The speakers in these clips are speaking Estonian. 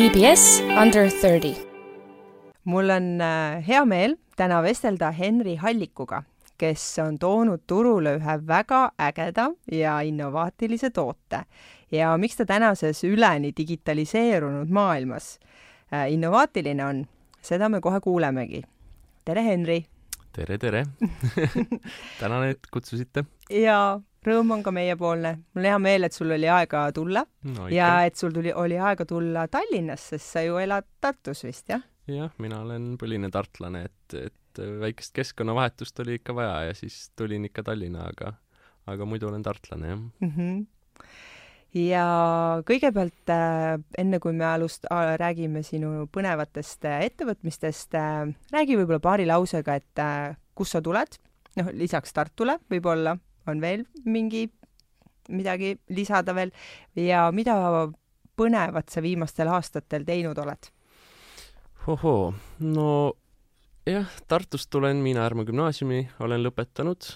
EBS Under thirty. mul on äh, hea meel täna vestelda Henri Hallikuga, kes on toonud turule ühe väga ägeda ja innovaatilise toote. ja miks ta tänases üleni digitaliseerunud maailmas äh, innovaatiline on, seda me kohe kuulemegi. tere, Henri! tere, tere tänan, et kutsusite. ja rõõm on ka meiepoolne. mul on hea meel, et sul oli aega tulla no, ja et sul tuli, oli aega tulla Tallinnasse, sest sa ju elad Tartus vist, jah? jah, mina olen põline tartlane, et, et väikest keskkonnavahetust oli ikka vaja ja siis tulin ikka Tallinna, aga, aga muidu olen tartlane, jah mm. -hmm ja kõigepealt äh, enne kui me alust- äh,, räägime sinu põnevatest äh, ettevõtmistest äh,, räägi võib-olla paari lausega, et äh, kust sa tuled, noh, lisaks Tartule võib-olla on veel mingi, midagi lisada veel? Ja mida põnevat sa viimastel aastatel teinud oled? ohoo, no jah, Tartust tulen Miina Härma gümnaasiumi, olen lõpetanud,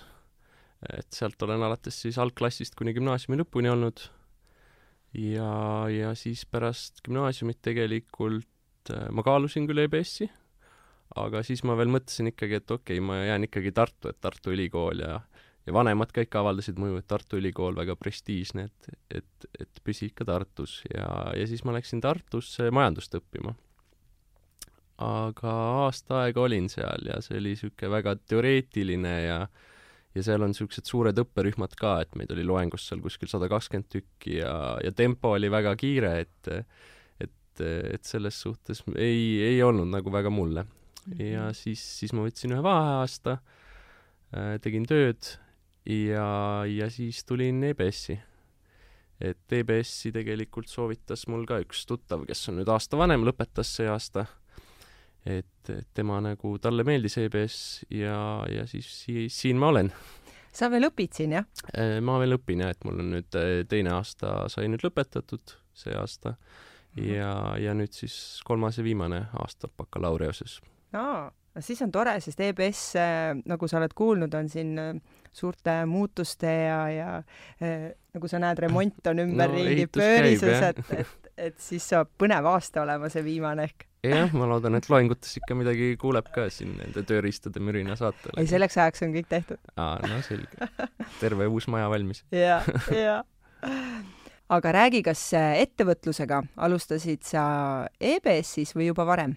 et sealt olen alates siis algklassist kuni gümnaasiumi lõpuni olnud. Ja, ja siis pärast gümnaasiumit tegelikult äh, ma kaalusin küll EBS-i, aga siis ma veel mõtlesin ikkagi, et okei okay,, ma jään ikkagi Tartu, et Tartu Ülikool ja ja vanemad ka ikka avaldasid mõju, et Tartu Ülikool väga prestiižne, et, et, et püsi ikka Tartus ja, ja siis ma läksin Tartusse majandust õppima. aga aasta aega olin seal ja see oli niisugune väga teoreetiline ja ja seal on niisugused suured õpperühmad ka, et meid oli loengus seal kuskil sada kakskümmend tükki ja, ja tempo oli väga kiire, et et, et selles suhtes ei, ei olnud nagu väga mulle. ja Mhm. siis, siis ma võtsin ühe vaheaasta, tegin tööd ja, ja siis tulin EBS-i. et EBS-i tegelikult soovitas mul ka üks tuttav, kes on nüüd aasta vanem, lõpetas see aasta. et, tema nagu, talle meeldis EBS ja, ja siis si siin ma olen. sa veel õpid siin, jah? ma veel õpin jah, et mul on nüüd teine aasta sai nüüd lõpetatud, see aasta. ja, ja nüüd siis kolmas ja viimane aasta bakalaureuses. aa, no siis on tore, sest EBS, nagu sa oled kuulnud, on siin suurte muutuste ja, ja äh, nagu sa näed, remont on ümberringi ehitus pöörises, et, et, et siis saab põnev aasta olema see viimane ehk. jah, ma loodan, et loengutes ikka midagi kuuleb ka siin nende tööriistade mürina saatel. ei, selleks ajaks on kõik tehtud. aa, no selge. terve uus maja valmis. ja, ja. aga räägi, kas ettevõtlusega alustasid sa EBS-is või juba varem?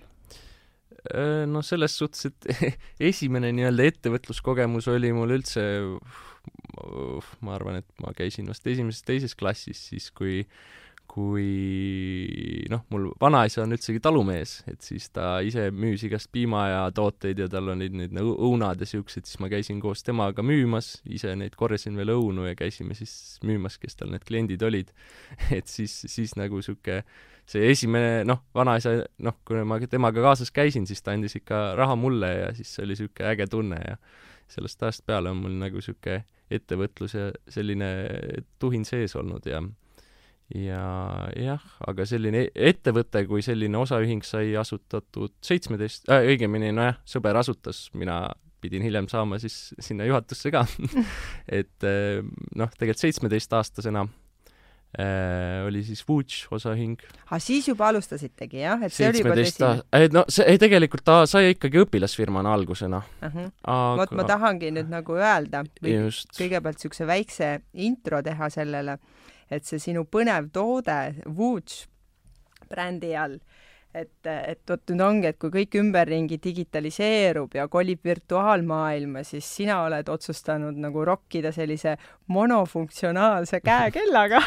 No selles suhtes, et esimene nii-öelda ettevõtluskogemus oli mul üldse, ma arvan, et ma käisin vast esimeses-teises klassis, siis kui kui noh, mul vanaisa on üldsegi talumees, et siis ta ise müüs igast piimajatooteid ja tal olid need nagu õunad ja siuksed, siis ma käisin koos temaga müümas, ise neid korjasin veel õunu ja käisime siis müümas, kes tal need kliendid olid. et siis, siis nagu sihuke see esimene, noh, vanaisa, noh, kui ma temaga kaasas käisin, siis ta andis ikka raha mulle ja siis see oli niisugune äge tunne ja sellest ajast peale on mul nagu niisugune ettevõtlus ja selline tuhin sees olnud ja ja jah, aga selline ettevõte kui selline osaühing sai asutatud seitsmeteist äh,, õigemini nojah, sõber asutas, mina pidin hiljem saama siis sinna juhatusse ka et noh, tegelikult seitsmeteistaastasena äh, oli siis Vuč osaühing. ah, siis juba alustasitegi, jah? et see oli juba tõsine? ei no see, ei tegelikult ta sai ikkagi õpilasfirmana algusena uh. -huh. aga vot ma tahangi nüüd nagu öelda, kõigepealt niisuguse väikse intro teha sellele, et see sinu põnev toode Vuč brändi all, et, et vot nüüd ongi, et kui kõik ümberringi digitaliseerub ja kolib virtuaalmaailma, siis sina oled otsustanud nagu rokkida sellise monofunktsionaalse käekellaga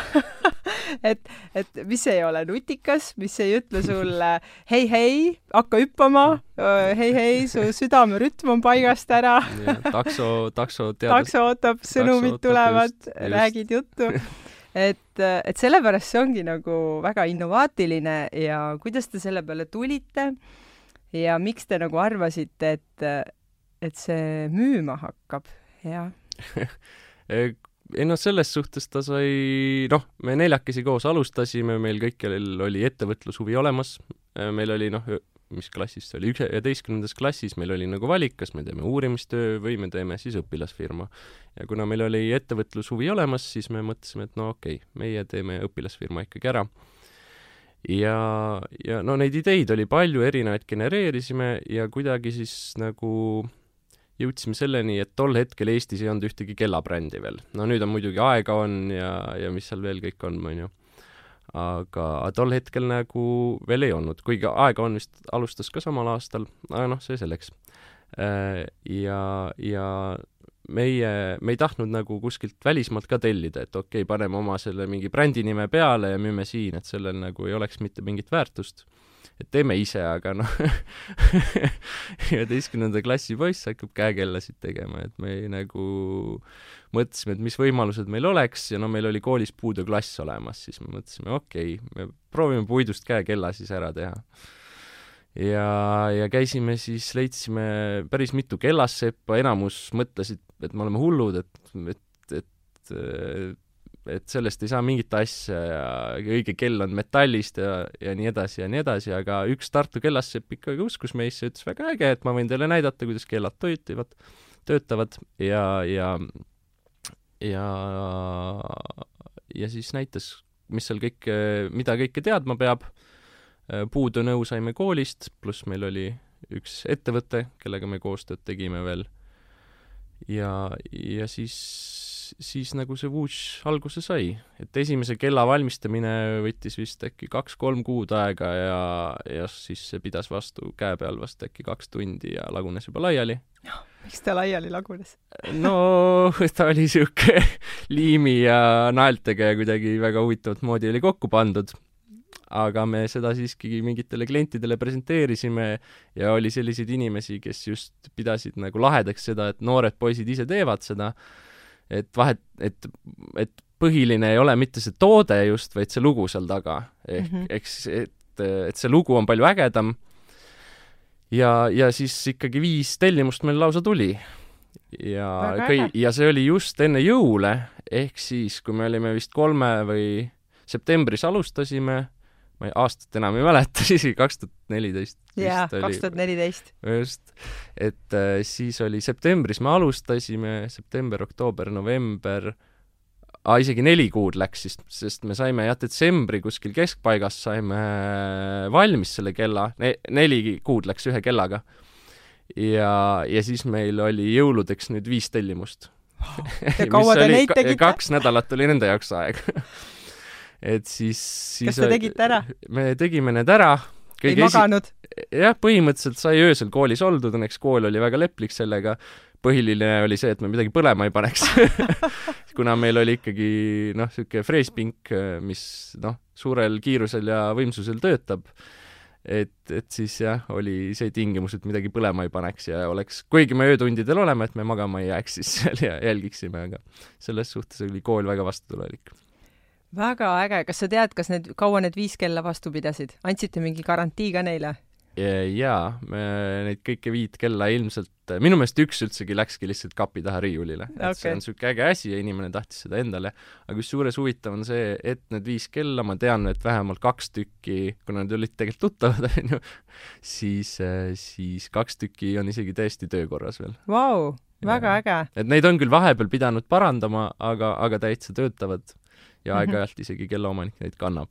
et, et mis ei ole nutikas, mis ei ütle sulle hei, hei, hakka hüppama, hei, hei, su südamerütm on paigast ära. takso, takso teadus. takso ootab, sõnumid tulevad, räägid juttu et, et sellepärast see ongi nagu väga innovaatiline ja kuidas te selle peale tulite ja miks te nagu arvasite, et, et see müüma hakkab, jah? Ei noh, selles suhtes ta sai, noh, me neljakesi koos alustasime, meil kõikjal oli ettevõtlushuvi olemas, meil oli noh, mis klassis see oli, üheteistkümnendas klassis meil oli nagu valik, kas me teeme uurimistöö või me teeme siis õpilasfirma. ja kuna meil oli ettevõtlushuvi olemas, siis me mõtlesime, et no okei okay,, meie teeme õpilasfirma ikkagi ära. ja, ja no neid ideid oli palju, erinevaid genereerisime ja kuidagi siis nagu jõudsime selleni, et tol hetkel Eestis ei olnud ühtegi kellabrändi veel. no nüüd on muidugi Aega on ja, ja mis seal veel kõik on, on ju. Aga tol hetkel nagu veel ei olnud, kuigi Aega on vist alustas ka samal aastal, aga noh, see selleks. Äh, ja, ja meie, me ei tahtnud nagu kuskilt välismaalt ka tellida, et okei okay,, paneme oma selle mingi brändinime peale ja müüme siin, et sellel nagu ei oleks mitte mingit väärtust et teeme ise, aga noh üheteistkümnenda klassi poiss hakkab käekellasid tegema, et me ei, nagu mõtlesime, et mis võimalused meil oleks ja no meil oli koolis puudeklass olemas, siis me mõtlesime, okei okay,, me proovime puidust käekella siis ära teha. ja, ja käisime siis, leidsime päris mitu kellasseppa, enamus mõtlesid, et me oleme hullud, et, et, et et sellest ei saa mingit asja ja õige kell on metallist ja, ja nii edasi ja nii edasi, aga üks Tartu kellassepp ikkagi uskus meisse, ütles väga äge, et ma võin teile näidata, kuidas kellad töötavad, töötavad ja, ja ja, ja siis näitas, mis seal kõike, mida kõike teadma peab. puudu nõu saime koolist, pluss meil oli üks ettevõte, kellega me koostööd tegime veel. ja, ja siis siis nagu see Woosh alguse sai. et esimese kella valmistamine võttis vist äkki kaks-kolm kuud aega ja, ja siis see pidas vastu käe peal vast äkki kaks tundi ja lagunes juba laiali. miks ta laiali lagunes? no ta oli sihuke liimi ja naeltega ja kuidagi väga huvitavat moodi oli kokku pandud aga me seda siiski mingitele klientidele presenteerisime ja oli selliseid inimesi, kes just pidasid nagu lahedaks seda, et noored poisid ise teevad seda et vahet, et, et põhiline ei ole mitte see toode just, vaid see lugu seal taga. ehk mm, -hmm. eks, et, et see lugu on palju ägedam. ja, ja siis ikkagi viis tellimust meil lausa tuli. ja kõi-, ja see oli just enne jõule, ehk siis, kui me olime vist kolme või septembris alustasime ma ei, aastat enam ei mäleta, isegi kaks tuhat neliteist. jaa, kaks tuhat neliteist. just, et äh, siis oli septembris me alustasime, september, oktoober, november ah,, isegi neli kuud läks siis, sest me saime jah, detsembri kuskil keskpaigas saime äh, valmis selle kella ne,, neli kuud läks ühe kellaga. ja, ja siis meil oli jõuludeks nüüd viis tellimust kaua te neid tegite? kaks nädalat oli nende jaoks aega et siis, siis kas te tegite ära? me tegime need ära. ei maganud? jah, põhimõtteliselt sai öösel koolis oldud, õnneks kool oli väga leplik sellega, põhiline oli see, et me midagi põlema ei paneks kuna meil oli ikkagi noh, niisugune freespink, mis noh, suurel kiirusel ja võimsusel töötab, et, et siis jah, oli see tingimus, et midagi põlema ei paneks ja oleks, kuigi me öötundidel oleme, et me magama ei jääks siis seal ja jälgiksime, aga selles suhtes oli kool väga vastutulelik väga äge, kas sa tead, kas need, kaua need viis kella vastu pidasid, andsite mingi garantii ka neile? jaa, me neid kõiki viit kella ilmselt, minu meelest üks üldsegi läkski lihtsalt kapi taha riiulile okay.. et see on niisugune äge asi ja inimene tahtis seda endale. aga kusjuures huvitav on see, et need viis kella, ma tean, et vähemalt kaks tükki, kuna need olid tegelikult tuttavad, on ju, siis, siis kaks tükki on isegi täiesti töökorras veel. Vau, väga äge! et neid on küll vahepeal pidanud parandama, aga, aga täitsa töötavad ja mhm. aeg-ajalt isegi kellaomanik neid kannab.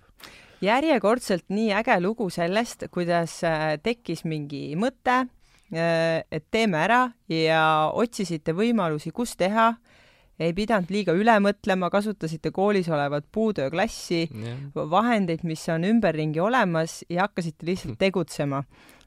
järjekordselt nii äge lugu sellest, kuidas äh, tekkis mingi mõte, äh, et teeme ära ja otsisite võimalusi, kus teha, ei pidanud liiga üle mõtlema, kasutasite koolis olevat puutööklassi, vahendeid, mis on ümberringi olemas ja hakkasite lihtsalt tegutsema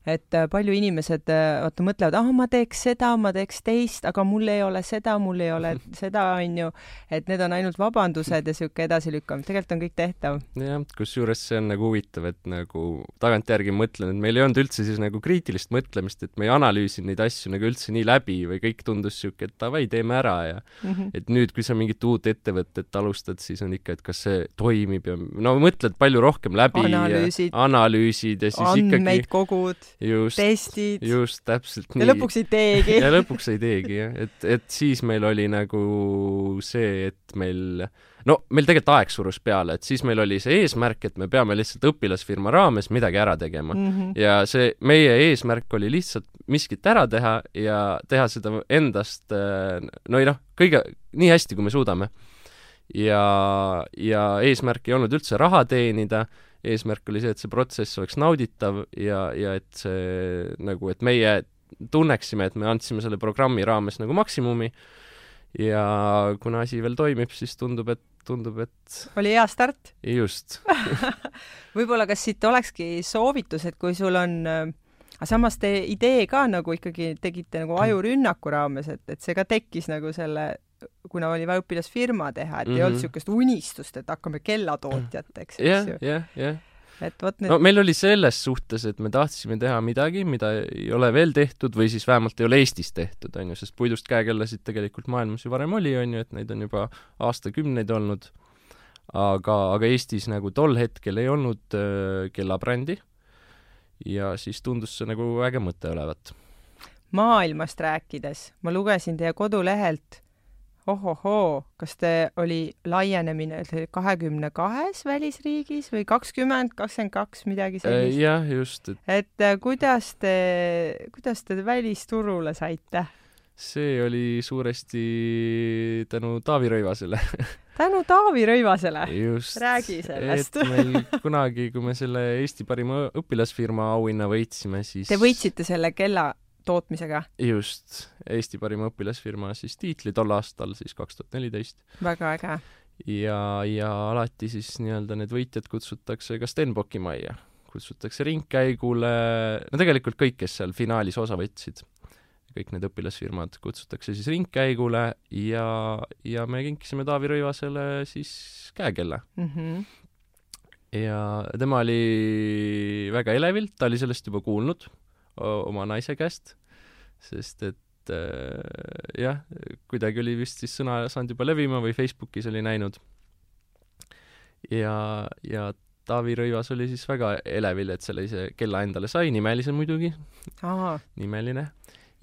et äh, palju inimesed äh, vaata mõtlevad, ah ma teeks seda, ma teeks teist, aga mul ei ole seda, mul ei ole seda, onju. et need on ainult vabandused ja sihuke edasilükkamine, tegelikult on kõik tehtav. jah, kusjuures see on nagu huvitav, et nagu tagantjärgi mõtlen, et meil ei olnud üldse siis nagu kriitilist mõtlemist, et me ei analüüsinud neid asju nagu üldse nii läbi või kõik tundus sihuke, et davai, teeme ära ja mm -hmm. et nüüd, kui sa mingit uut ettevõtet alustad, siis on ikka, et kas see toimib ja no mõtled palju rohkem läbi analüüsid, ja analüüsid ja siis ikkagi kogud just, testid. just, täpselt nii. ja lõpuks ei teegi ja lõpuks ei teegi, jah. et, et siis meil oli nagu see, et meil no meil tegelikult aeg surus peale, et siis meil oli see eesmärk, et me peame lihtsalt õpilasfirma raames midagi ära tegema mm. -hmm. ja see, meie eesmärk oli lihtsalt miskit ära teha ja teha seda endast no ei noh, kõige, nii hästi, kui me suudame. ja, ja eesmärk ei olnud üldse raha teenida eesmärk oli see, et see protsess oleks nauditav ja, ja et see nagu, et meie tunneksime, et me andsime selle programmi raames nagu maksimumi. Ja kuna asi veel toimib, siis tundub, et tundub, et oli hea start? just. Võib-olla kas siit olekski soovitus, et kui sul on aga samas te idee ka nagu ikkagi tegite nagu ajurünnaku raames, et, et see ka tekkis nagu selle kuna oli vaja õpilasfirma teha, et mm -hmm. ei olnud niisugust mhm. unistust, et hakkame kellatootjateks, eks yeah, ju. jah, jah et vot nüüd no meil oli selles suhtes, et me tahtsime teha midagi, mida ei ole veel tehtud või siis vähemalt ei ole Eestis tehtud, on ju, sest puidust käekellasid tegelikult maailmas ju varem oli, on ju, et neid on juba aastakümneid olnud, aga, aga Eestis nagu tol hetkel ei olnud äh, kellabrändi ja siis tundus see nagu äge mõte olevat. maailmast rääkides, ma lugesin teie kodulehelt, ohohoo, kas te oli laienemine kahekümne kahes välisriigis või kakskümmend, kakskümmend kaks, midagi sellist? jah, just, et et äh, kuidas te, kuidas te välisturule saite? see oli suuresti tänu Taavi Rõivasele tänu Taavi Rõivasele? räägi sellest. et meil kunagi, kui me selle Eesti parima õpilasfirma auhinna võitsime, siis Te võitsite selle kella tootmisega. just, Eesti parima õpilasfirma siis tiitli tol aastal, siis kaks tuhat neliteist. väga äge. ja, ja alati siis nii-öelda need võitjad kutsutakse ka Stenbocki majja, kutsutakse ringkäigule, no tegelikult kõik, kes seal finaalis osa võtsid, kõik need õpilasfirmad kutsutakse siis ringkäigule ja, ja me kinkisime Taavi Rõivasele siis käekella mm. -hmm ja tema oli väga elevil, ta oli sellest juba kuulnud oma naise käest, sest et äh, jah, kuidagi oli vist siis sõna saanud juba levima või Facebookis oli näinud. ja, ja Taavi Rõivas oli siis väga elevil, et sellise kella endale sai, nimelise muidugi, nimeline.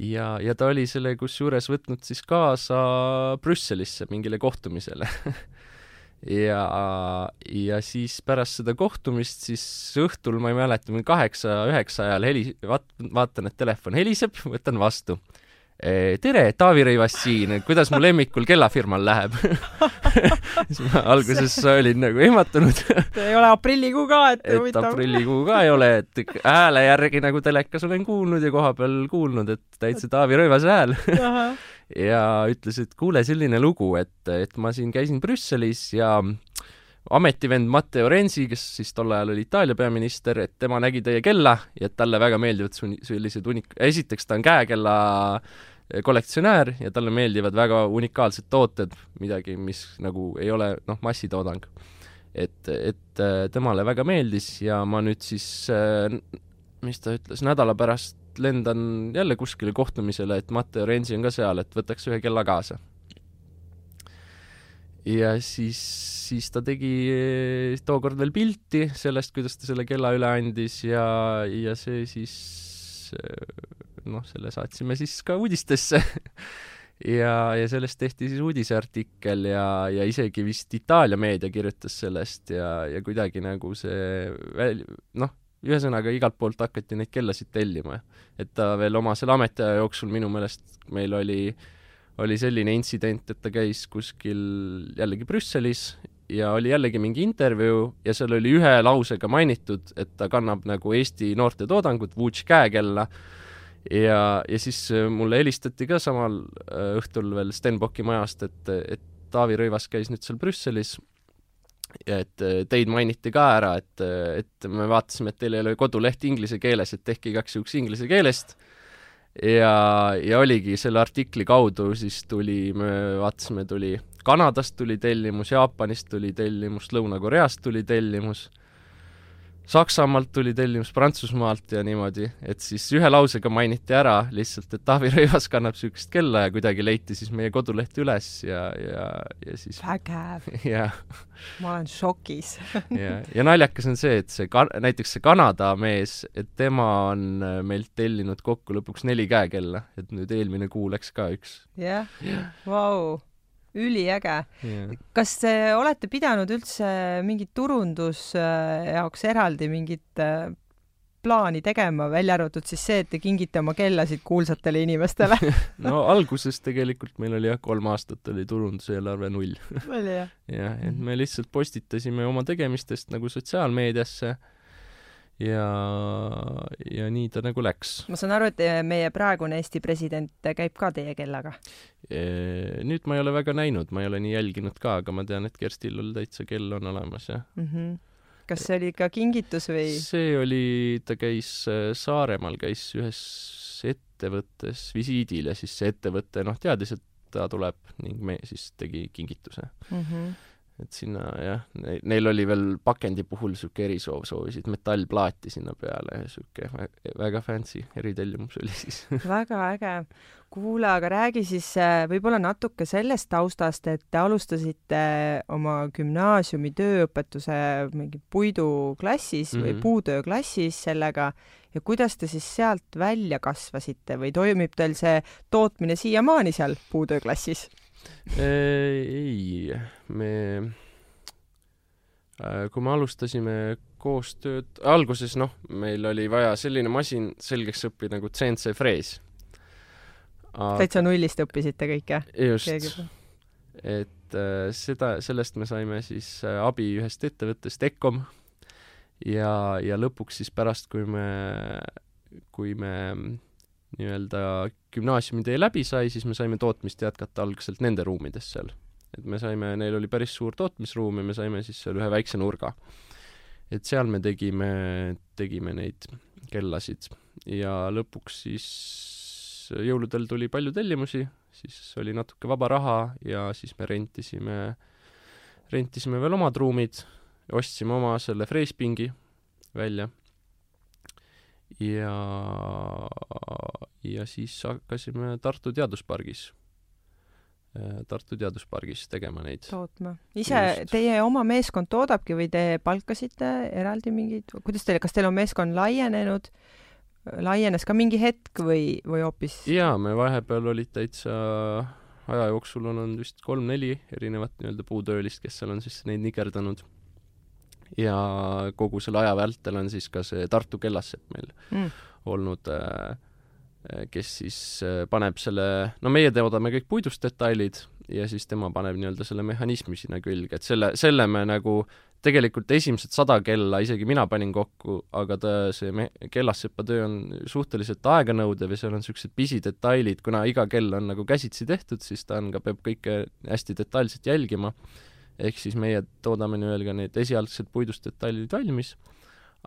ja, ja ta oli selle kusjuures võtnud siis kaasa Brüsselisse mingile kohtumisele ja, ja siis pärast seda kohtumist, siis õhtul, ma ei mäleta, mingi kaheksa-üheksa ajal heli-, vaat-, vaatan, et telefon heliseb, võtan vastu. Tere, Taavi Rõivas siin, kuidas mu lemmikul kellafirmal läheb? Siis ma alguses olin nagu ehmatunud. Ei ole aprillikuu ka, et huvitav. aprillikuu ka ei ole, et hääle järgi nagu telekas olen kuulnud ja kohapeal kuulnud, et täitsa Taavi Rõivase hääl. Ja ütles, et kuule, selline lugu, et, et ma siin käisin Brüsselis ja ametivend Matteo Renzi, kes siis tol ajal oli Itaalia peaminister, et tema nägi teie kella ja et talle väga meeldivad sellised unik-, esiteks ta on käekella kollektsionäär ja talle meeldivad väga unikaalsed tooted, midagi, mis nagu ei ole noh, massitoodang. et, et temale väga meeldis ja ma nüüd siis, mis ta ütles, nädala pärast lendan jälle kuskile kohtumisele, et Matteo Renzi on ka seal, et võtaks ühe kella kaasa. Ja siis, siis ta tegi tookord veel pilti sellest, kuidas ta selle kella üle andis ja, ja see siis noh, selle saatsime siis ka uudistesse ja, ja sellest tehti siis uudiseartikkel ja, ja isegi vist Itaalia meedia kirjutas sellest ja, ja kuidagi nagu see väl-, noh, ühesõnaga igalt poolt hakati neid kellasid tellima. et ta veel oma selle ametiaja jooksul minu meelest meil oli, oli selline intsident, et ta käis kuskil jällegi Brüsselis ja oli jällegi mingi intervjuu ja seal oli ühe lausega mainitud, et ta kannab nagu Eesti noorte toodangut, Vutš käekella, ja, ja siis mulle helistati ka samal äh, õhtul veel Stenbocki majast, et, et Taavi Rõivas käis nüüd seal Brüsselis ja et äh, teid mainiti ka ära, et, äh, et me vaatasime, et teil ei ole koduleht inglise keeles, et tehke igaks juhuks inglise keelest. Ja, ja oligi selle artikli kaudu siis tuli, me vaatasime, tuli Kanadast tuli tellimus, Jaapanist tuli tellimus, Lõuna-Koreast tuli tellimus Saksamaalt tuli tellimus Prantsusmaalt ja niimoodi, et siis ühe lausega mainiti ära lihtsalt, et Taavi Rõivas kannab niisugust kella ja kuidagi leiti siis meie koduleht üles ja, ja, ja siis vägev. jah. ma olen šokis ja, ja naljakas on see, et see ka-, näiteks see Kanada mees, et tema on äh, meilt tellinud kokku lõpuks neli käekella, et nüüd eelmine kuu läks ka üks. jah vau üliäge. Yeah.. kas te olete pidanud üldse mingit turundus jaoks eraldi mingit äh, plaani tegema, välja arvatud siis see, et te kingite oma kellasid kuulsatele inimestele. No alguses tegelikult meil oli jah, kolm aastat oli turunduseelarve null. oli jah? jah, et me lihtsalt postitasime oma tegemistest nagu sotsiaalmeediasse ja, ja nii ta nagu läks. ma saan aru, et meie praegune Eesti president käib ka teie kellaga? Nüüd ma ei ole väga näinud, ma ei ole nii jälginud ka, aga ma tean, et Kerstil täitsa kell on olemas, jah mm. -hmm kas see oli ka kingitus või? see oli, ta käis äh, Saaremaal, käis ühes ettevõttes visiidil ja siis see ettevõte noh, teadis, et ta tuleb ning me siis tegi kingituse mm. -hmm. Et sinna jah ne,, neil oli veel pakendi puhul niisugune erisoov, soovisid metallplaati sinna peale ja niisugune väga fancy eritellimus oli siis väga äge kuule, aga räägi siis äh, võib-olla natuke sellest taustast, et te alustasite oma gümnaasiumi tööõpetuse mingi puiduklassis mm -hmm. või mhm. puutööklassis sellega ja kuidas te siis sealt välja kasvasite või toimib teil see tootmine siiamaani seal puutööklassis? ei, me, äh, kui me alustasime koostööd, alguses noh, meil oli vaja selline masin selgeks õppida nagu CNC frees aga... täitsa nullist õppisite kõik, jah? just. et äh, seda, sellest me saime siis äh, abi ühest ettevõttest, Ecom, ja, ja lõpuks siis pärast, kui me, kui me nii-öelda gümnaasiumitee läbi sai, siis me saime tootmist jätkata algselt nende ruumides seal. et me saime, neil oli päris suur tootmisruum ja me saime siis seal ühe väikse nurga. et seal me tegime, tegime neid kellasid ja lõpuks siis jõuludel tuli palju tellimusi, siis oli natuke vaba raha ja siis me rentisime, rentisime veel omad ruumid, ostsime oma selle freespingi välja ja, ja siis hakkasime Tartu Teaduspargis, Tartu Teaduspargis tegema neid. tootma. ise, teie oma meeskond toodabki või te palkasite eraldi mingeid, kuidas teil, kas teil on meeskond laienenud äh, laienes ka mingi hetk või, või hoopis? jaa, me vahepeal olid täitsa, aja jooksul on olnud vist kolm-neli erinevat nii-öelda puutöölist, kes seal on siis neid nikerdanud. ja kogu selle aja vältel on siis ka see Tartu kellassepp meil mm. olnud äh, kes siis äh, paneb selle, no meie toodame kõik puidust detailid ja siis tema paneb nii-öelda selle mehhanismi sinna külge, et selle, selle me nagu tegelikult esimesed sada kella isegi mina panin kokku, aga ta, see me-, kellassepa töö on suhteliselt aeganõudev ja seal on niisugused pisidetailid, kuna iga kell on nagu käsitsi tehtud, siis ta on ka, peab kõike hästi detailselt jälgima, ehk siis meie toodame nii-öelda need esialgsed puidust detailid valmis,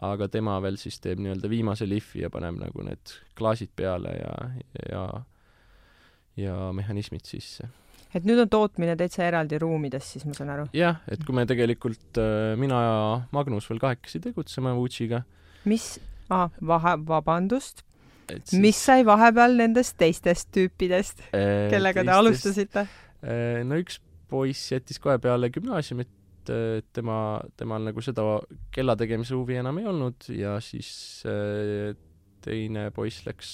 aga tema veel siis teeb nii-öelda viimase lihvi ja paneb nagu need klaasid peale ja, ja ja mehhanismid sisse et nüüd on tootmine täitsa eraldi ruumides, siis ma saan aru? jah, et kui me tegelikult, äh, mina ja Magnus veel kahekesi tegutseme Vutsiga. mis, aa, vahe, vabandust, siis... mis sai vahepeal nendest teistest tüüpidest äh,, kellega teistest... te alustasite äh,? no üks poiss jättis kohe peale gümnaasiumit, äh, tema, temal nagu seda kella tegemise huvi enam ei olnud ja siis äh, teine poiss läks,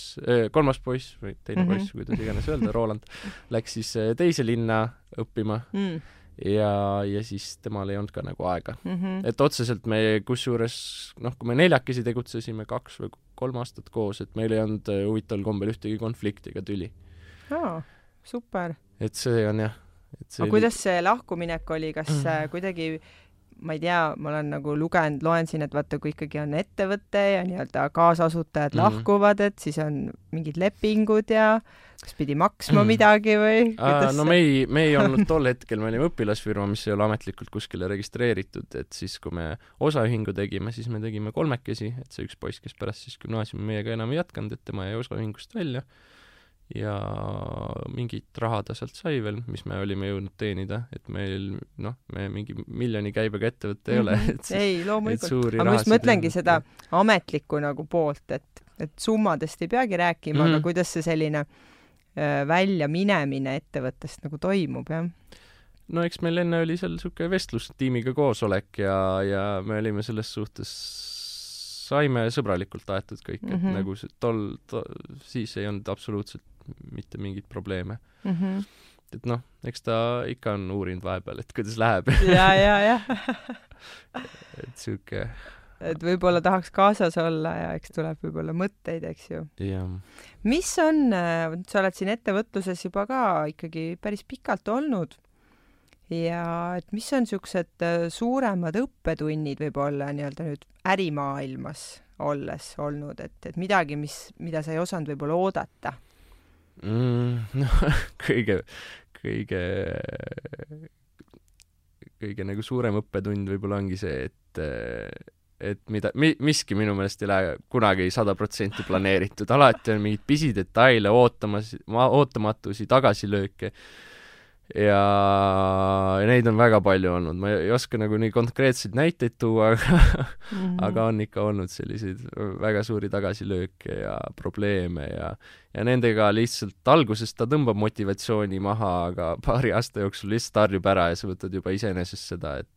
kolmas poiss või teine mm -hmm. poiss, kuidas iganes öelda, Roland, läks siis teise linna õppima mm. ja, ja siis temal ei olnud ka nagu aega mm. -hmm. et otseselt me, kusjuures noh, kui me neljakesi tegutsesime kaks või kolm aastat koos, et meil ei olnud huvitaval kombel ühtegi konflikti ega tüli. aa, super. et see on jah. Aga oli... kuidas see lahkuminek oli, kas mm. kuidagi ma ei tea, ma olen nagu lugenud, loen siin, et vaata, kui ikkagi on ettevõte ja nii-öelda kaasasutajad mm -hmm. lahkuvad, et siis on mingid lepingud ja kas pidi maksma mm -hmm. midagi või no me ei, me ei olnud tol hetkel, me olime õpilasfirma, mis ei ole ametlikult kuskile registreeritud, et siis, kui me osaühingu tegime, siis me tegime kolmekesi, et see üks poiss, kes pärast siis gümnaasiumi meiega enam ei jätkanud, et tema jäi osaühingust välja ja mingit raha ta sealt sai veel, mis me olime jõudnud teenida, et meil noh, me mingi miljoni käibega ettevõte ei ole, mhm. et ei, loomulikult, aga ma just mõtlengi seda ametlikku nagu poolt, et, et summadest ei peagi rääkima mm, -hmm. aga mhm. kuidas see selline äh, väljaminemine ettevõttest nagu toimub, jah? no eks meil enne oli seal niisugune vestlustiimiga koosolek ja, ja me olime selles suhtes saime sõbralikult aetud kõik mm, -hmm. et mhm. nagu see tol to,, siis ei olnud absoluutselt mitte mingeid probleeme mm. -hmm. et noh, eks ta ikka on uurinud vahepeal, et kuidas läheb ja, ja, jah et sihuke et võib-olla tahaks kaasas olla ja eks tuleb võib-olla mõtteid, eks ju. mis on, sa oled siin ettevõtluses juba ka ikkagi päris pikalt olnud ja et mis on niisugused suuremad õppetunnid võib-olla nii-öelda nüüd ärimaailmas olles olnud, et, et midagi, mis, mida sa ei osanud võib-olla oodata mm,? noh, kõige, kõige, kõige nagu suurem õppetund võib-olla ongi see, et et mida mi,, miski minu meelest ei lähe kunagi sada protsenti planeeritud, alati on mingeid pisidetaile, ootamas, ootamatusi, tagasilööke ja neid on väga palju olnud, ma ei oska nagu nii konkreetseid näiteid tuua, aga mm -hmm. aga on ikka olnud selliseid väga suuri tagasilööke ja probleeme ja ja nendega lihtsalt alguses ta tõmbab motivatsiooni maha, aga paari aasta jooksul lihtsalt harjub ära ja sa võtad juba iseenesest seda, et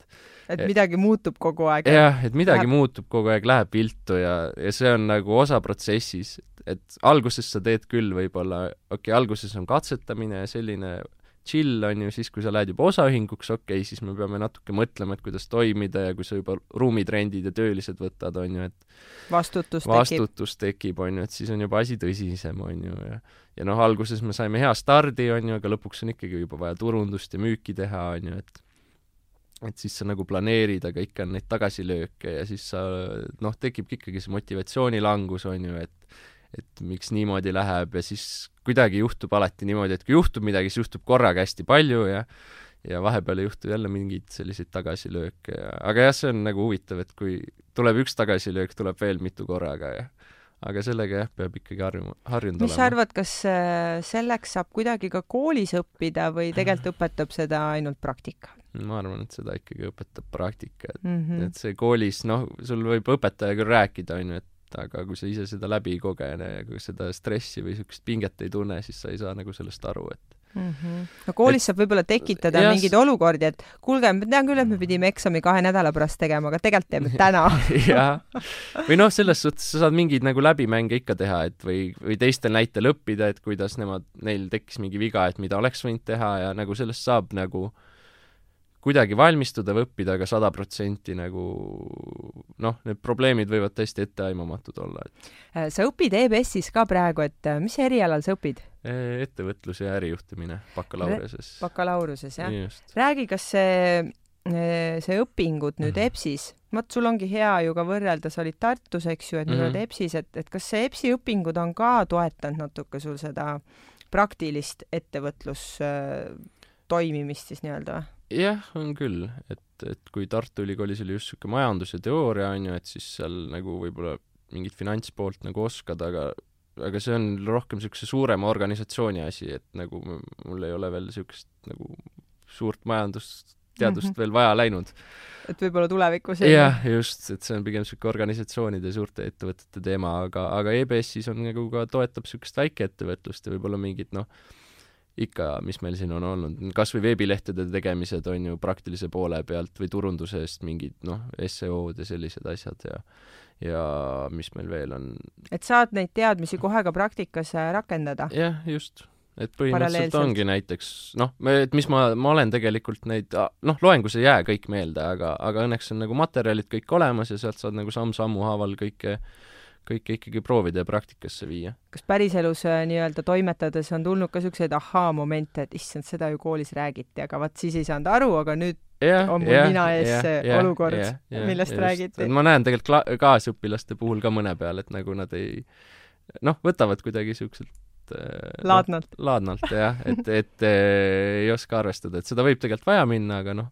et midagi muutub kogu aeg. jah, et midagi läheb... muutub kogu aeg, läheb viltu ja, ja see on nagu osa protsessis, et alguses sa teed küll võib-olla, okei okay,, alguses on katsetamine ja selline chill, on ju, siis kui sa lähed juba osaühinguks, okei okay,, siis me peame natuke mõtlema, et kuidas toimida ja kui sa juba ruumid rendid ja töölised võtad, on ju, et vastutus, vastutus tekib, tekib, on ju, et siis on juba asi tõsisem, on ju, ja ja noh, alguses me saime hea stardi, on ju, aga lõpuks on ikkagi juba vaja turundust ja müüki teha, on ju, et et siis sa nagu planeerid, aga ikka on neid tagasilööke ja siis sa noh, tekibki ikkagi see motivatsioonilangus, on ju, et et miks niimoodi läheb ja siis kuidagi juhtub alati niimoodi, et kui juhtub midagi, siis juhtub korraga hästi palju ja ja vahepeal ei juhtu jälle mingeid selliseid tagasilööke ja aga jah, see on nagu huvitav, et kui tuleb üks tagasilöök, tuleb veel mitu korraga ja aga sellega jah, peab ikkagi harjuma, harjunud mis olema. mis sa arvad, kas äh, selleks saab kuidagi ka koolis õppida või tegelikult õpetab seda ainult praktika? ma arvan, et seda ikkagi õpetab praktika, et mm, -hmm. et see koolis, noh, sul võib õpetaja küll rääkida, on ju, et aga kui sa ise seda läbi ei kogene ja kui seda stressi või niisugust pinget ei tunne, siis sa ei saa nagu sellest aru, et mm. -hmm. no koolis et, saab võib-olla tekitada jas... mingeid olukordi, et kuulge, ma tean küll, et me pidime eksami kahe nädala pärast tegema, aga tegelikult teeme täna jah. või noh, selles suhtes sa saad mingeid nagu läbimänge ikka teha, et või, või teistel näitel õppida, et kuidas nemad, neil tekkis mingi viga, et mida oleks võinud teha ja nagu sellest saab nagu äh, kuidagi valmistuda või õppida, aga sada protsenti nagu noh, need probleemid võivad täiesti etteaimamatud olla, et äh, sa õpid EBS-is ka praegu, et äh, mis erialal sa õpid? Äh, ettevõtlus ja ärijuhtimine bakalaureuse-s. bakalaureuse-s, jah? räägi, kas see, see õpingud nüüd mm. EBS-is, vot sul ongi hea ju ka võrrelda, sa olid Tartus, eks ju, et nüüd mm -hmm. oled EBS-is, et, et kas see EBS-i õpingud on ka toetanud natuke sul seda praktilist ettevõtlus toimimist siis nii-öelda või? Jah, on küll, et, et kui Tartu Ülikoolis oli just niisugune majandus ja teooria, on ju, et siis seal nagu võib-olla mingit finantspoolt nagu oskad, aga aga see on rohkem niisuguse suurema organisatsiooni asi, et nagu mul ei ole veel niisugust nagu suurt majandusteadust mm -hmm. veel vaja läinud. et võib-olla tulevikus jah, just, et see on pigem niisugune organisatsioonide suurte ettevõtete teema, aga, aga EBS-is on nagu ka, toetab niisugust väikeettevõtlust ja võib-olla mingit noh, ikka, mis meil siin on olnud, kas või veebilehtede tegemised on ju praktilise poole pealt või turunduse eest mingid noh, SEO-d ja sellised asjad ja ja mis meil veel on. et saad neid teadmisi kohe ka praktikas äh, rakendada? jah, just. et põhimõtteliselt ongi näiteks noh, et mis ma, ma olen tegelikult neid, noh, loengus ei jää kõik meelde, aga, aga õnneks on nagu materjalid kõik olemas ja sealt saad nagu samm-sammu haaval kõike kõike ikkagi proovida ja praktikasse viia. kas päriselus äh, nii-öelda toimetades on tulnud ka niisuguseid ahhaa-momente, et issand, seda ju koolis räägiti, aga vot siis ei saanud aru, aga nüüd ja, on mul ja, nina ees ja, see ja, olukord, millest ja, räägiti? ma näen tegelikult kaasõpilaste puhul ka mõne peal, et nagu nad ei noh, võtavad kuidagi niisuguselt äh, laadnalt no,, laadnalt jah, et, et äh, ei oska arvestada, et seda võib tegelikult vaja minna, aga noh,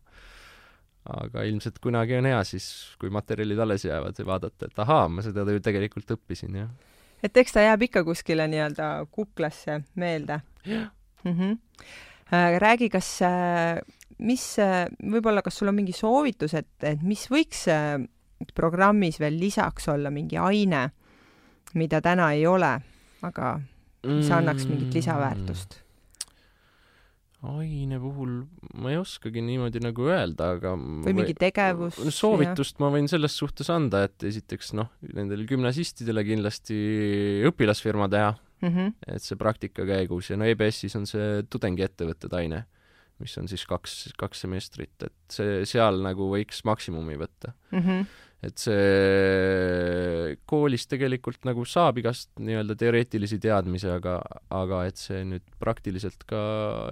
aga ilmselt kunagi on hea siis, kui materjalid alles jäävad ja vaadata, et ahaa, ma seda ju tegelikult õppisin, jah. et eks ta jääb ikka kuskile nii-öelda kuklasse meelde. mm -hmm. räägi, kas, äh, mis, äh, võib-olla, kas sul on mingi soovitus, et, et mis võiks programmis veel lisaks olla, mingi aine, mida täna ei ole, aga mis annaks mingit lisaväärtust? Aine puhul ma ei oskagi niimoodi nagu öelda, aga või mingi tegevus? soovitust ja. ma võin selles suhtes anda, et esiteks noh, nendele gümnasistidele kindlasti õpilasfirma teha mm, -hmm. et see praktika käigus ja no EBS-is on see tudengiettevõtted aine, mis on siis kaks, kaks semestrit, et see, seal nagu võiks maksimumi võtta mm. -hmm. Et see koolis tegelikult nagu saab igast nii-öelda teoreetilisi teadmisi, aga, aga et see nüüd praktiliselt ka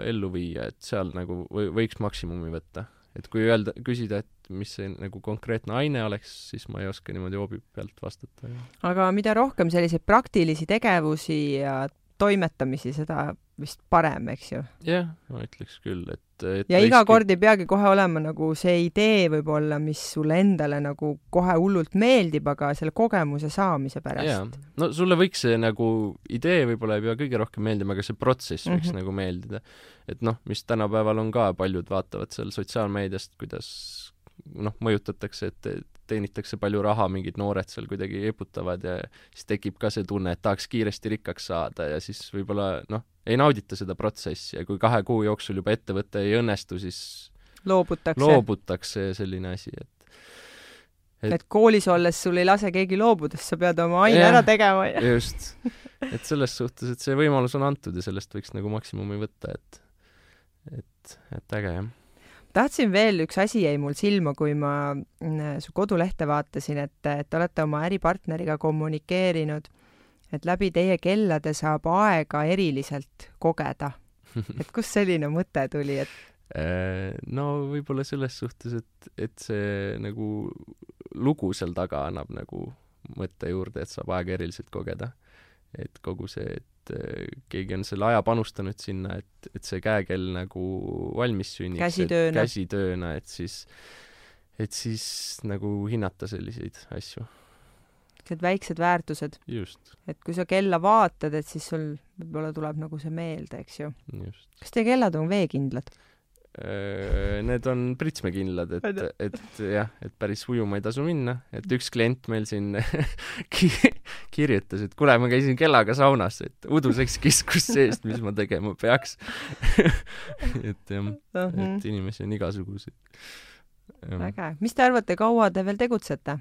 ellu viia, et seal nagu või, võiks maksimumi võtta. et kui öelda, küsida, et mis see nagu konkreetne aine oleks, siis ma ei oska niimoodi hoobi pealt vastata. aga mida rohkem selliseid praktilisi tegevusi ja toimetamisi, seda vist parem, eks ju? jah, ma ütleks küll, et, et ja iga kord ei peagi kohe olema nagu see idee võib-olla, mis sulle endale nagu kohe hullult meeldib, aga selle kogemuse saamise pärast. no sulle võiks see nagu idee võib-olla ei pea kõige rohkem meeldima, aga see protsess võiks mm -hmm. nagu meeldida. et noh, mis tänapäeval on ka, paljud vaatavad seal sotsiaalmeediast, kuidas noh, mõjutatakse, et teenitakse palju raha, mingid noored seal kuidagi eputavad ja siis tekib ka see tunne, et tahaks kiiresti rikkaks saada ja siis võib-olla noh, ei naudita seda protsessi ja kui kahe kuu jooksul juba ettevõte ei õnnestu, siis loobutakse, loobutakse selline asi, et et, et koolis olles sul ei lase keegi loobuda, sest sa pead oma aine yeah, ära tegema. just. et selles suhtes, et see võimalus on antud ja sellest võiks nagu maksimumi võtta, et et, et äge jah tahtsin veel, üks asi jäi mul silma, kui ma mm, su kodulehte vaatasin, et, et olete oma äripartneriga kommunikeerinud, et läbi teie kellade saab aega eriliselt kogeda. et kust selline mõte tuli, et äh, no võib-olla selles suhtes, et, et see nagu lugu seal taga annab nagu mõtte juurde, et saab aega eriliselt kogeda. Et kogu see, et äh, keegi on selle aja panustanud sinna, et, et see käekell nagu valmis sünniks. käsitööna. käsitööna, et siis, et siis nagu hinnata selliseid asju. sellised väiksed väärtused. et kui sa kella vaatad, et siis sul võib-olla tuleb nagu see meelde, eks ju. kas teie kellad on veekindlad? Need on pritsmekindlad, et, et jah, et päris ujuma ei tasu minna, et üks klient meil siin kirjutas, et kuule, ma käisin kellaga saunas, et uduseks kiskus seest, mis ma tegema peaks. Et jah, et inimesi on igasuguseid. äge, mis te arvate, kaua te veel tegutsete?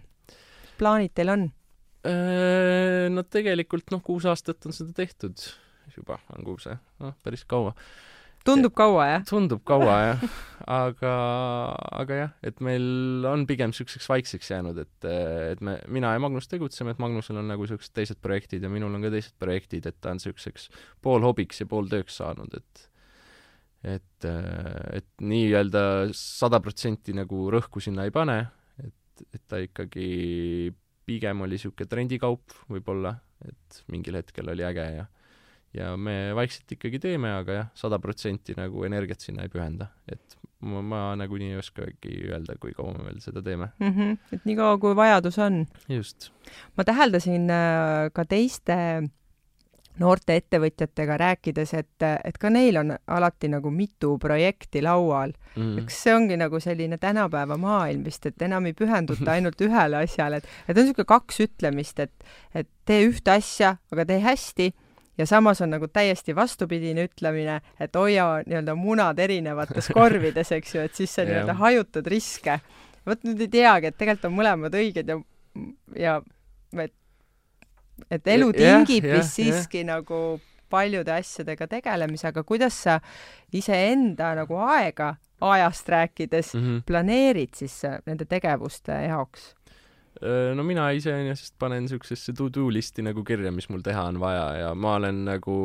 plaanid teil on? No tegelikult noh, kuus aastat on seda tehtud juba, on kuus, noh, päris kaua tundub kaua, jah? tundub kaua, jah. aga, aga jah, et meil on pigem niisuguseks vaikseks jäänud, et, et me, mina ja Magnus tegutseme, et Magnusel on nagu niisugused teised projektid ja minul on ka teised projektid, et ta on niisuguseks pool hobiks ja pool tööks saanud, et et, et nii-öelda sada protsenti nagu rõhku sinna ei pane, et, et ta ikkagi pigem oli niisugune trendikaup võib-olla, et mingil hetkel oli äge ja ja me vaikselt ikkagi teeme, aga jah, sada protsenti nagu energiat sinna ei pühenda, et ma, ma nagunii ei oskagi öelda, kui kaua me veel seda teeme mm. -hmm. et niikaua, kui vajadus on. just. ma täheldasin äh, ka teiste noorte ettevõtjatega rääkides, et, et ka neil on alati nagu mitu projekti laual mm. -hmm. eks see ongi nagu selline tänapäeva maailm vist, et enam ei pühenduta ainult ühele asjale, et, et on niisugune kaks ütlemist, et, et tee ühte asja, aga tee hästi ja samas on nagu täiesti vastupidine ütlemine, et hoia nii-öelda munad erinevates korvides, eks ju, et siis sa nii-öelda hajutad riske. vot nüüd ei teagi, et tegelikult on mõlemad õiged ja, ja et, et elu tingib vist siiski yeah. nagu paljude asjadega tegelemise, aga kuidas sa iseenda nagu aega ajast rääkides mm -hmm. planeerid siis nende tegevuste jaoks? No mina iseenesest panen niisugusesse to-do listi nagu kirja, mis mul teha on vaja ja ma olen nagu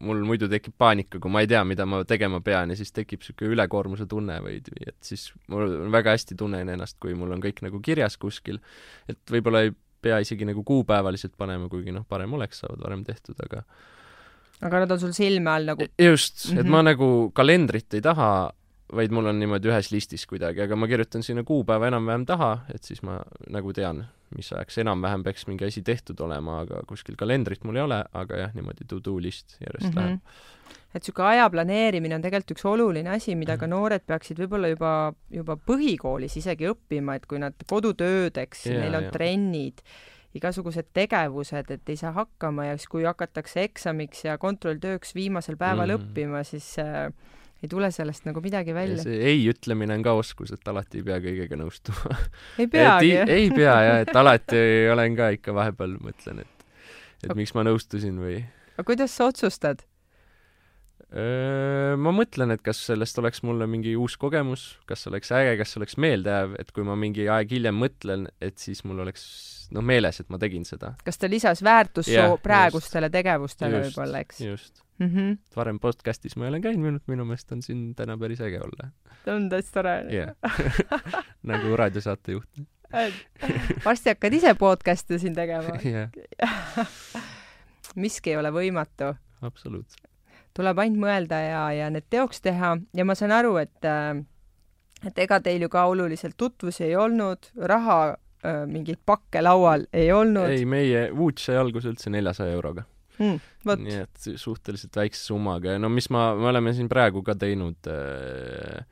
mul muidu tekib paanika, kui ma ei tea, mida ma tegema pean ja siis tekib niisugune ülekoormuse tunne või, et siis mul väga hästi tunnen ennast, kui mul on kõik nagu kirjas kuskil, et võib-olla ei pea isegi nagu kuupäevaliselt panema, kuigi noh, parem oleks, saavad varem tehtud, aga aga nad on sul silme all nagu just, et mm -hmm. ma nagu kalendrit ei taha vaid mul on niimoodi ühes listis kuidagi, aga ma kirjutan sinna kuupäeva enam-vähem taha, et siis ma nagu tean, mis ajaks enam-vähem peaks mingi asi tehtud olema, aga kuskil kalendrit mul ei ole, aga jah, niimoodi to-do list järjest mm -hmm. läheb et niisugune aja planeerimine on tegelikult üks oluline asi, mida ka mhm. noored peaksid võib-olla juba, juba põhikoolis isegi õppima, et kui nad kodutöödeks yeah,, neil on yeah. trennid, igasugused tegevused, et ei saa hakkama ja siis, kui hakatakse eksamiks ja kontrolltööks viimasel päeval mm -hmm. õppima, siis äh, ei tule sellest nagu midagi välja. see ei ütlemine on ka oskus, et alati ei pea kõigega nõustuma. ei peagi ei pea jah, et alati olen ka ikka vahepeal mõtlen, et, et miks ma nõustusin või. aga kuidas sa otsustad? Ma mõtlen, et kas sellest oleks mulle mingi uus kogemus, kas oleks äge, kas oleks meeldejääv, et kui ma mingi aeg hiljem mõtlen, et siis mul oleks noh, meeles, et ma tegin seda. kas ta lisas väärtust Jah, su praegustele tegevustele Just, võib-olla, eks just. mm? -hmm. varem podcast'is ma ei ole käinud, minu meelest on siin täna päris äge olla. on täitsa tore jah nagu raadiosaatejuht. varsti hakkad ise podcast'e siin tegema jah, miski ei ole võimatu absoluutselt. Tuleb ainult mõelda ja, ja need teoks teha ja ma saan aru, et äh, et ega teil ju ka oluliselt tutvusi ei olnud, raha äh, mingeid pakke laual ei olnud. ei, meie Wooch sai alguse üldse neljasaja euroga mm,. nii et suhteliselt väikse summaga ja no mis ma, me oleme siin praegu ka teinud äh,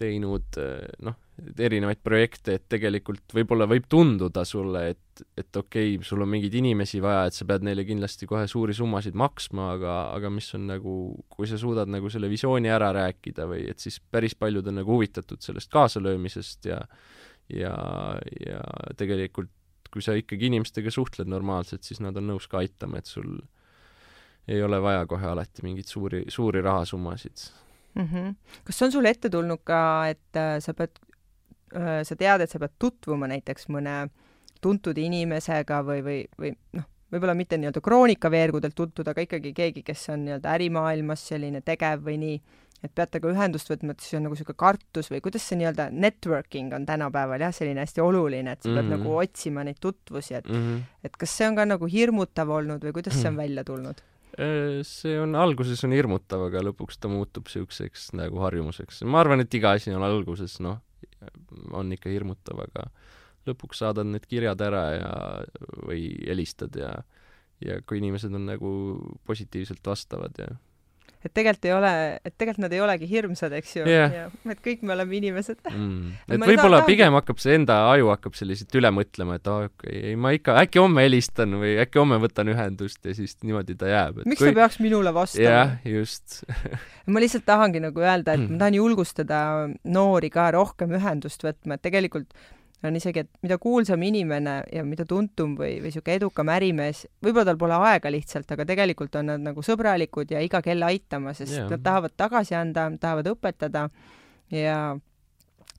teinud äh, noh, erinevaid projekte, et tegelikult võib-olla võib tunduda sulle, et, et okei okay,, sul on mingeid inimesi vaja, et sa pead neile kindlasti kohe suuri summasid maksma, aga, aga mis on nagu, kui sa suudad nagu selle visiooni ära rääkida või et siis päris paljud on nagu huvitatud sellest kaasalöömisest ja ja, ja tegelikult kui sa ikkagi inimestega suhtled normaalselt, siis nad on nõus ka aitama, et sul ei ole vaja kohe alati mingeid suuri, suuri rahasummasid mm. -hmm. kas on sul ette tulnud ka, et äh, sa pead äh,, sa tead, et sa pead tutvuma näiteks mõne tuntud inimesega või, või, või noh, võib-olla mitte nii-öelda kroonikaveergudelt tuntud, aga ikkagi keegi, kes on nii-öelda ärimaailmas selline tegev või nii, et pead temaga ühendust võtma, et siis on nagu niisugune kartus või kuidas see nii-öelda networking on tänapäeval jah, selline hästi oluline, et sa pead mm. -hmm. nagu otsima neid tutvusi, et mm. -hmm. et kas see on ka nagu hirmutav olnud või kuidas see on välja tulnud? Äh, see on, alguses on hirmutav, aga lõpuks ta muutub niisuguseks nagu harjumuseks. ma arvan, et iga asi on alguses, noh, on ikka hirmutav, aga lõpuks saadad need kirjad ära ja, või helistad ja ja kui inimesed on nagu positiivselt vastavad ja et tegelikult ei ole, et tegelikult nad ei olegi hirmsad, eks ju Jah. et kõik me oleme inimesed mm. Et võib-olla taha- pigem hakkab see enda aju hakkab selliselt üle mõtlema, et aa, ei ma ikka, äkki homme helistan või äkki homme võtan ühendust ja siis niimoodi ta jääb. miks ta peaks minule vastama jah, just ma lihtsalt tahangi nagu öelda, et Mm. ma tahan julgustada noori ka rohkem ühendust võtma, et tegelikult on isegi, et mida kuulsam inimene ja mida tuntum või, või niisugune edukam ärimees, võib-olla tal pole aega lihtsalt, aga tegelikult on nad nagu sõbralikud ja iga kell aitama, sest Jaa. nad tahavad tagasi anda, tahavad õpetada ja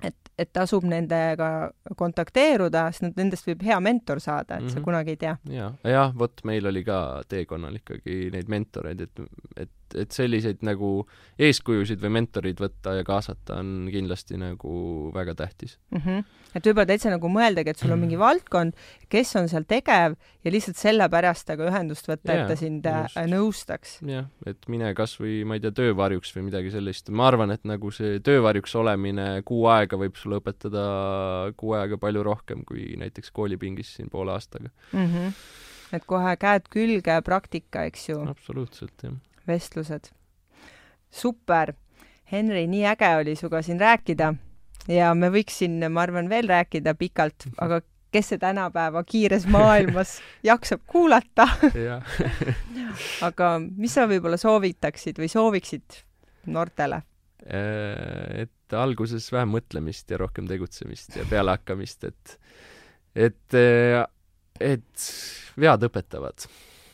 et, et tasub nendega kontakteeruda, sest nad- nendest võib hea mentor saada, et mm -hmm. sa Mhm. kunagi ei tea. jaa, jah, vot meil oli ka teekonnal ikkagi neid mentoreid, et, et, et selliseid nagu eeskujusid või mentorid võtta ja kaasata on kindlasti nagu väga tähtis. mm. -hmm. et võib-olla täitsa nagu mõeldagi, et sul on mingi valdkond, kes on seal tegev ja lihtsalt sellepärast temaga ühendust võtta, et Jaa, ta sind äh, just. nõustaks. jah, et mine kas või ma ei tea, töövarjuks või midagi sellist, ma arvan, et nagu see töövarjuks olemine kuu aega võib sulle õpetada kuu aega palju rohkem kui näiteks koolipingis siin poole aastaga. Mm -hmm. et kohe käed külge, praktika, eks ju, absoluutselt, jah. vestlused. super, Henri, nii äge oli sinuga siin rääkida ja me võiks siin, ma arvan, veel rääkida pikalt, aga kes see tänapäeva kiires maailmas jaksab kuulata, aga mis sa võib-olla soovitaksid või sooviksid noortele? Äh, et alguses vähem mõtlemist ja rohkem tegutsemist ja pealehakkamist, et et, et vead õpetavad.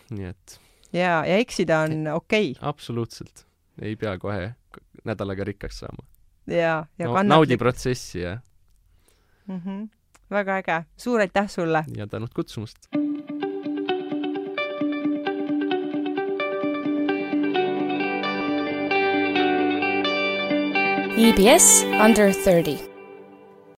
nii et ja, ja eksida on okei okay. absoluutselt, ei pea kohe nädalaga rikkaks saama ja, ja no,. kannatlik naudi protsessi ja, mm. -hmm. väga äge, suur aitäh sulle. ja tänud kutsumast. EBS Under 30.